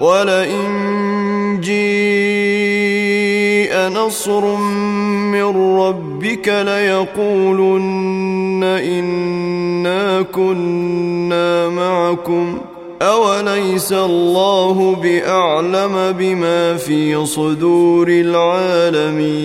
ولئن جيء نصر من ربك ليقولن انا كنا معكم اوليس الله باعلم بما في صدور العالمين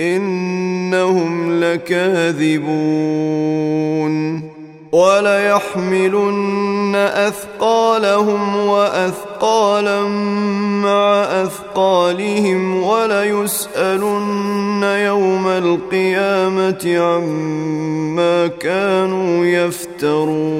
إنهم لكاذبون وليحملن أثقالهم وأثقالا مع أثقالهم وليسألن يوم القيامة عما كانوا يفترون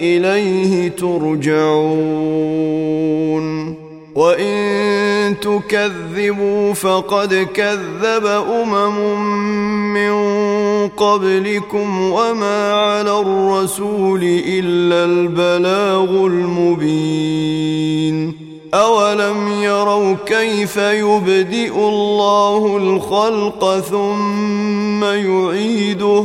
إليه ترجعون. وإن تكذبوا فقد كذب أمم من قبلكم وما على الرسول إلا البلاغ المبين. أولم يروا كيف يبدئ الله الخلق ثم يعيده؟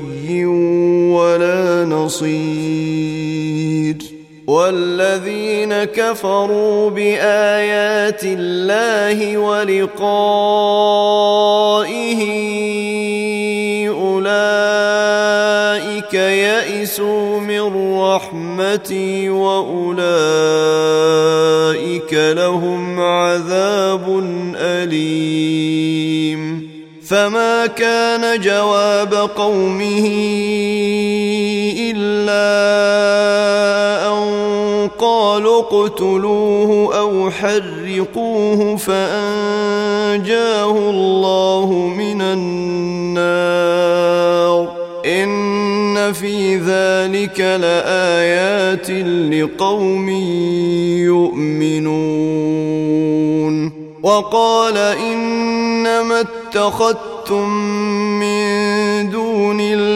نصير والذين كفروا بآيات الله ولقائه أولئك يئسوا من رحمتي وأولئك لهم عذاب أليم. فما كان جواب قومه اقتلوه أو حرقوه فانجاه الله من النار ان في ذلك لآيات لقوم يؤمنون وقال انما اتخذتم من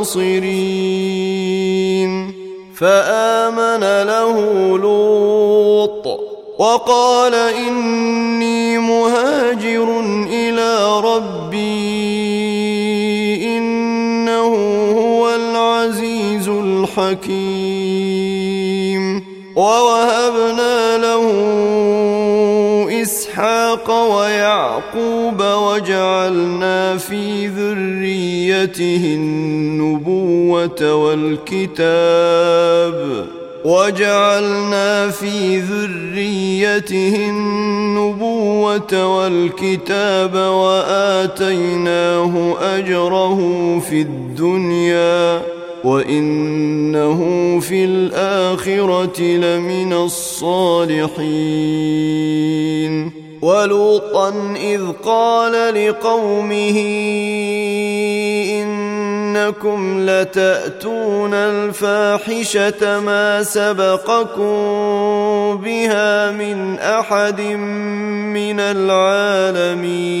من ناصرين فآمن له لوط وقال إني مهاجر إلى ربي إنه هو العزيز الحكيم. ووهبنا له إسحاق ويعقوب وجعلنا في ذريته النبوة والكتاب وجعلنا في ذريته النبوة والكتاب وآتيناه أجره في الدنيا وإنه في الآخرة لمن الصالحين. ولوطا إذ قال لقومه إنكم لتأتون الفاحشة ما سبقكم بها من أحد من العالمين.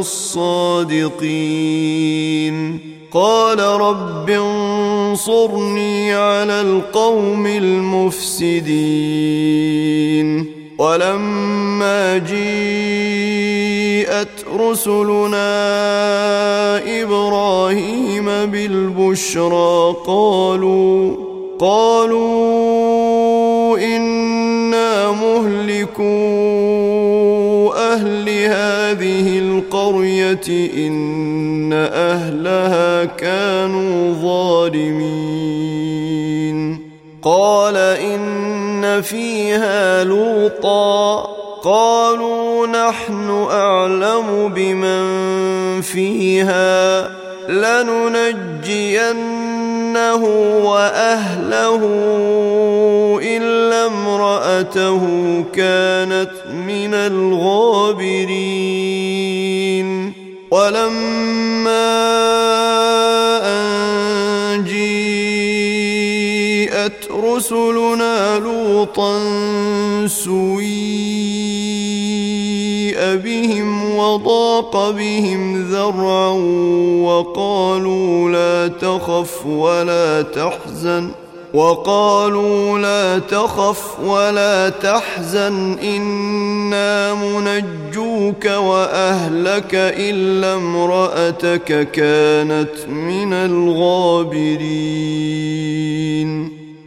الصادقين. قال رب انصرني على القوم المفسدين. ولما جيءت رسلنا إبراهيم بالبشرى قالوا قالوا إنا مهلكوا أهل هذه القرية إن أهلها كانوا ظالمين. قال إن فيها لوطا. قالوا نحن أعلم بمن فيها. لننجينه وأهله إلا امرأته كانت من الغابرين. ولما أن جيءت رسلنا لوطا بهم وضاق بهم ذرعا وقالوا لا تخف ولا تحزن وقالوا لا تخف ولا تحزن إنا منجوك وأهلك إلا امرأتك كانت من الغابرين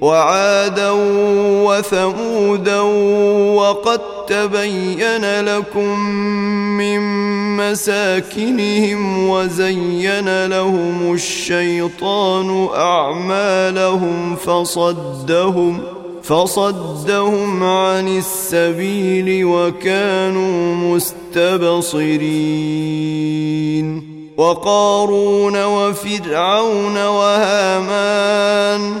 وعادا وثمودا وقد تبين لكم من مساكنهم وزين لهم الشيطان أعمالهم فصدهم فصدهم عن السبيل وكانوا مستبصرين وقارون وفرعون وهامان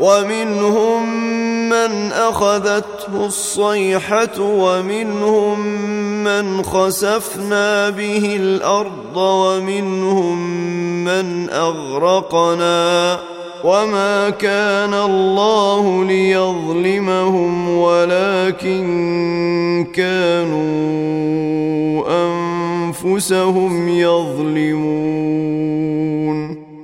ومنهم من أخذته الصيحة ومنهم من خسفنا به الأرض ومنهم من أغرقنا وما كان الله ليظلمهم ولكن كانوا أنفسهم يظلمون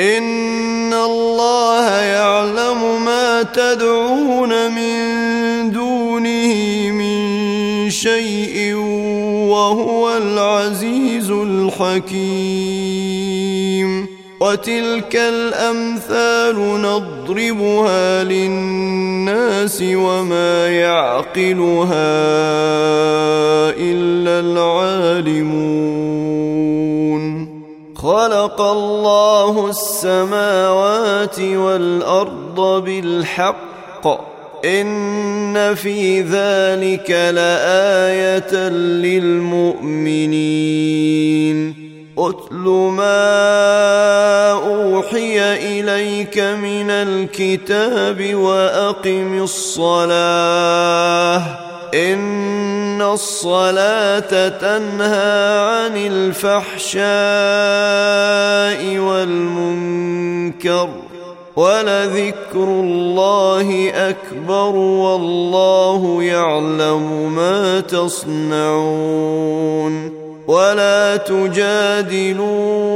ان الله يعلم ما تدعون من دونه من شيء وهو العزيز الحكيم وتلك الامثال نضربها للناس وما يعقلها الا العالمون خلق الله السماوات والأرض بالحق. إن في ذلك لآية للمؤمنين. اتل ما أوحي إليك من الكتاب وأقم الصلاة. إن الصلاة تنهى عن الفحشاء والمنكر ولذكر الله أكبر والله يعلم ما تصنعون ولا تجادلوا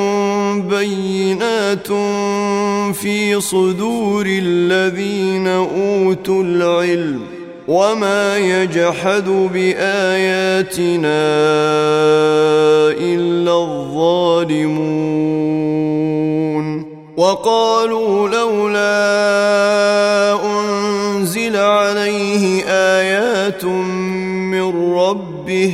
بينات في صدور الذين اوتوا العلم وما يجحد باياتنا الا الظالمون وقالوا لولا انزل عليه ايات من ربه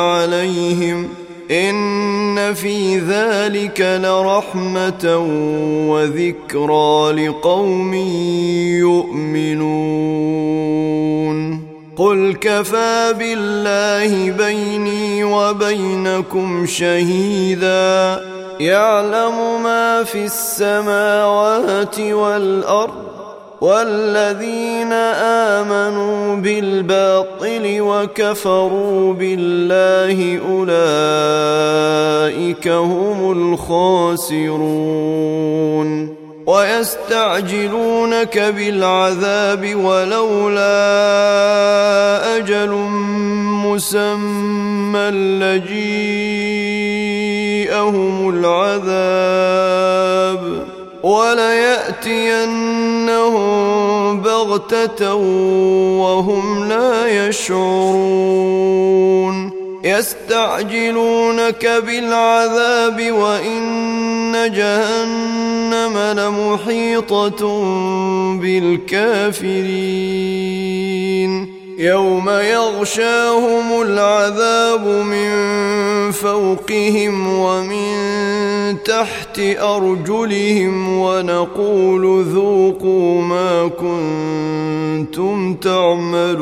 في ذلك لرحمه وذكرى لقوم يؤمنون قل كفى بالله بيني وبينكم شهيدا يعلم ما في السماوات والارض والذين امنوا بالباطل وكفروا بالله أولئك هم الخاسرون. ويستعجلونك بالعذاب ولولا أجل مسمى لجيءهم العذاب. وليأتينهم بغتة وهم لا يشعرون. يستعجلونك بالعذاب وإن جهنم لمحيطة بالكافرين. يوم يغشاهم العذاب من فوقهم ومن تحت أرجلهم ونقول ذوقوا ما كنتم تعملون.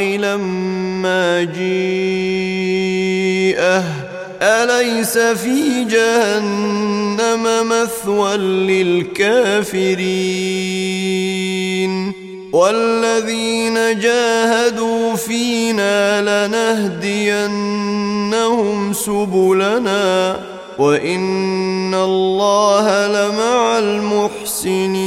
لما جيءه. أليس في جهنم مثوى للكافرين؟ والذين جاهدوا فينا لنهدينهم سبلنا وإن الله لمع المحسنين.